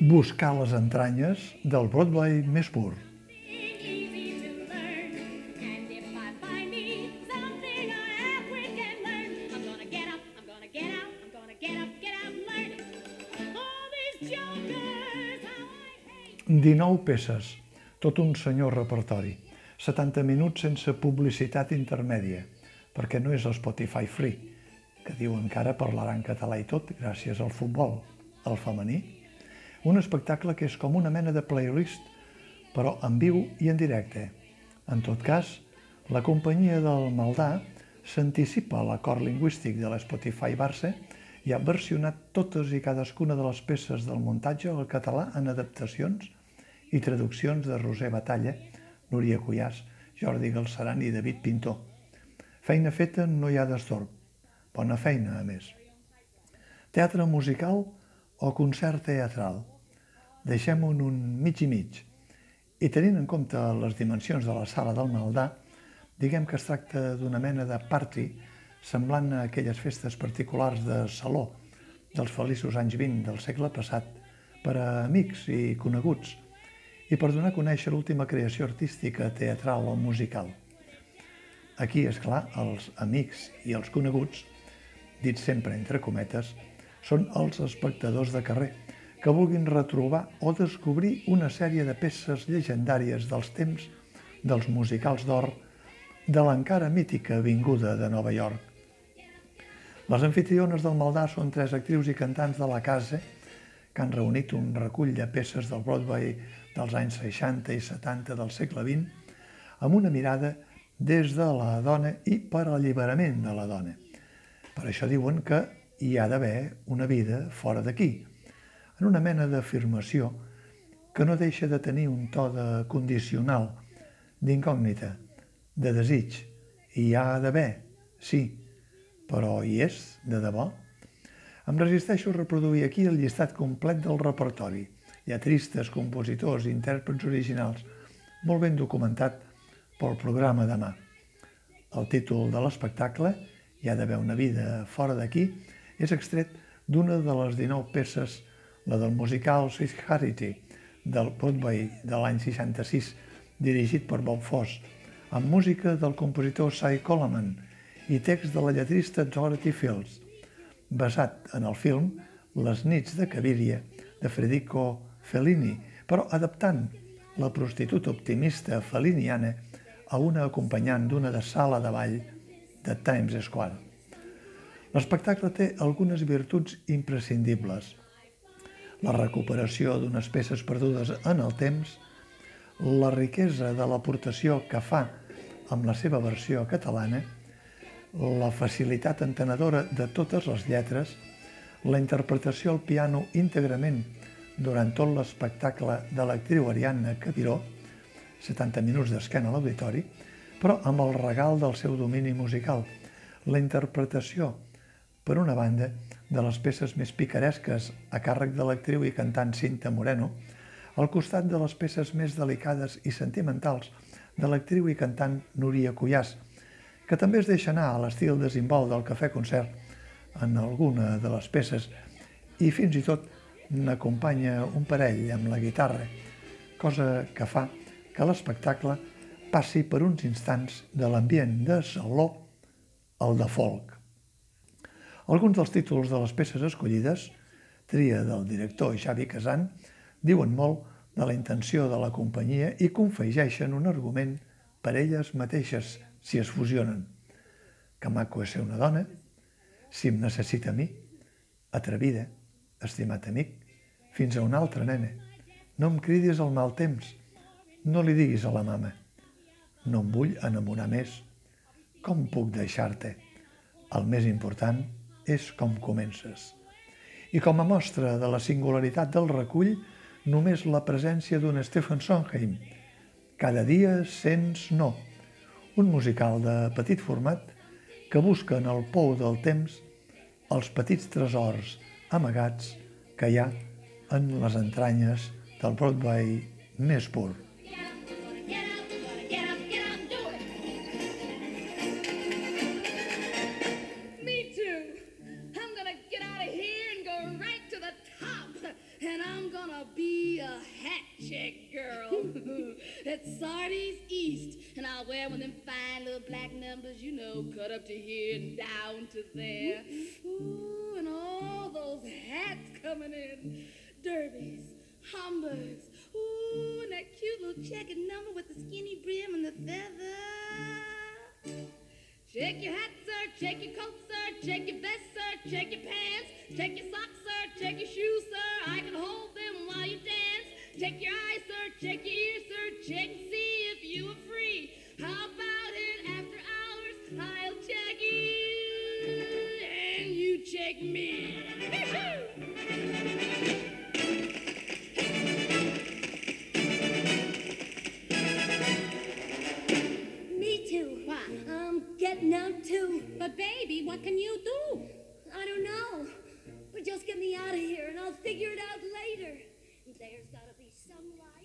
buscar les entranyes del Broadway més pur. 19 peces, tot un senyor repertori. 70 minuts sense publicitat intermèdia, perquè no és el Spotify Free, que diuen que ara parlarà en català i tot gràcies al futbol, al femení. Un espectacle que és com una mena de playlist, però en viu i en directe. En tot cas, la companyia del Maldà s'anticipa a l'acord lingüístic de l'Spotify Barça i ha versionat totes i cadascuna de les peces del muntatge al català en adaptacions i traduccions de Roser Batalla, Núria Cuyàs, Jordi Galceran i David Pintor. Feina feta no hi ha destorb. Bona feina, a més. Teatre musical o concert teatral? Deixem-ho en un mig i mig. I tenint en compte les dimensions de la sala del Maldà, diguem que es tracta d'una mena de party semblant a aquelles festes particulars de saló dels feliços anys 20 del segle passat per a amics i coneguts i per donar a conèixer l'última creació artística, teatral o musical. Aquí, és clar, els amics i els coneguts, dits sempre entre cometes, són els espectadors de carrer, que vulguin retrobar o descobrir una sèrie de peces llegendàries dels temps dels musicals d'or de l'encara mítica Avinguda de Nova York. Les anfitriones del Maldà són tres actrius i cantants de la casa que han reunit un recull de peces del Broadway dels anys 60 i 70 del segle XX amb una mirada des de la dona i per alliberament de la dona. Per això diuen que hi ha d'haver una vida fora d'aquí, en una mena d'afirmació que no deixa de tenir un to de condicional, d'incògnita, de desig. Hi ha d'haver, sí, però hi és, de debò? Em resisteixo a reproduir aquí el llistat complet del repertori, lletristes, compositors, intèrprets originals, molt ben documentat pel programa demà. El títol de l'espectacle, Hi ha d'haver una vida fora d'aquí, és extret d'una de les 19 peces, la del musical Sweet Charity, del Broadway de l'any 66, dirigit per Bob Fosse, amb música del compositor Cy Coleman i text de la lletrista Dorothy Fields, basat en el film Les nits de Cabiria, de Federico Fellini, però adaptant la prostituta optimista feliniana a una acompanyant d'una de sala de ball de Times Square. L'espectacle té algunes virtuts imprescindibles. La recuperació d'unes peces perdudes en el temps, la riquesa de l'aportació que fa amb la seva versió catalana, la facilitat entenedora de totes les lletres, la interpretació al piano íntegrament durant tot l'espectacle de l'actriu Ariadna Cabiró, 70 minuts d'esquena a l'auditori, però amb el regal del seu domini musical, la interpretació, per una banda, de les peces més picaresques a càrrec de l'actriu i cantant Cinta Moreno, al costat de les peces més delicades i sentimentals de l'actriu i cantant Núria Cuyàs, que també es deixa anar a l'estil desimbol del cafè concert en alguna de les peces i fins i tot n'acompanya un parell amb la guitarra, cosa que fa que l'espectacle passi per uns instants de l'ambient de saló al de folk. Alguns dels títols de les peces escollides, tria del director Xavi Casan, diuen molt de la intenció de la companyia i confegeixen un argument per elles mateixes si es fusionen. Que maco és ser una dona, si em necessita a mi, atrevida, estimat amic, fins a una altra nena. No em cridis al mal temps, no li diguis a la mama. No em vull enamorar més. Com puc deixar-te? El més important és com comences. I com a mostra de la singularitat del recull, només la presència d'un Stephen Sondheim. Cada dia sents no. Un musical de petit format que busca en el pou del temps els petits tresors amagats que hi ha en les entranyes del Broadway més pur. There of them fine little black numbers, you know, cut up to here and down to there. Ooh, and all those hats coming in. Derbies, Homburgs. Ooh, and that cute little checkered number with the skinny brim and the feather. Check your hat, sir. Check your coat, sir. Check your vest, sir. Check your pants. Check your socks, sir. Check your shoes, sir. I can hold them while you dance. Check your eyes, sir. Check your ears, you me. Me too. What? I'm getting out too. But baby, what can you do? I don't know. But just get me out of here and I'll figure it out later. There's gotta be some light.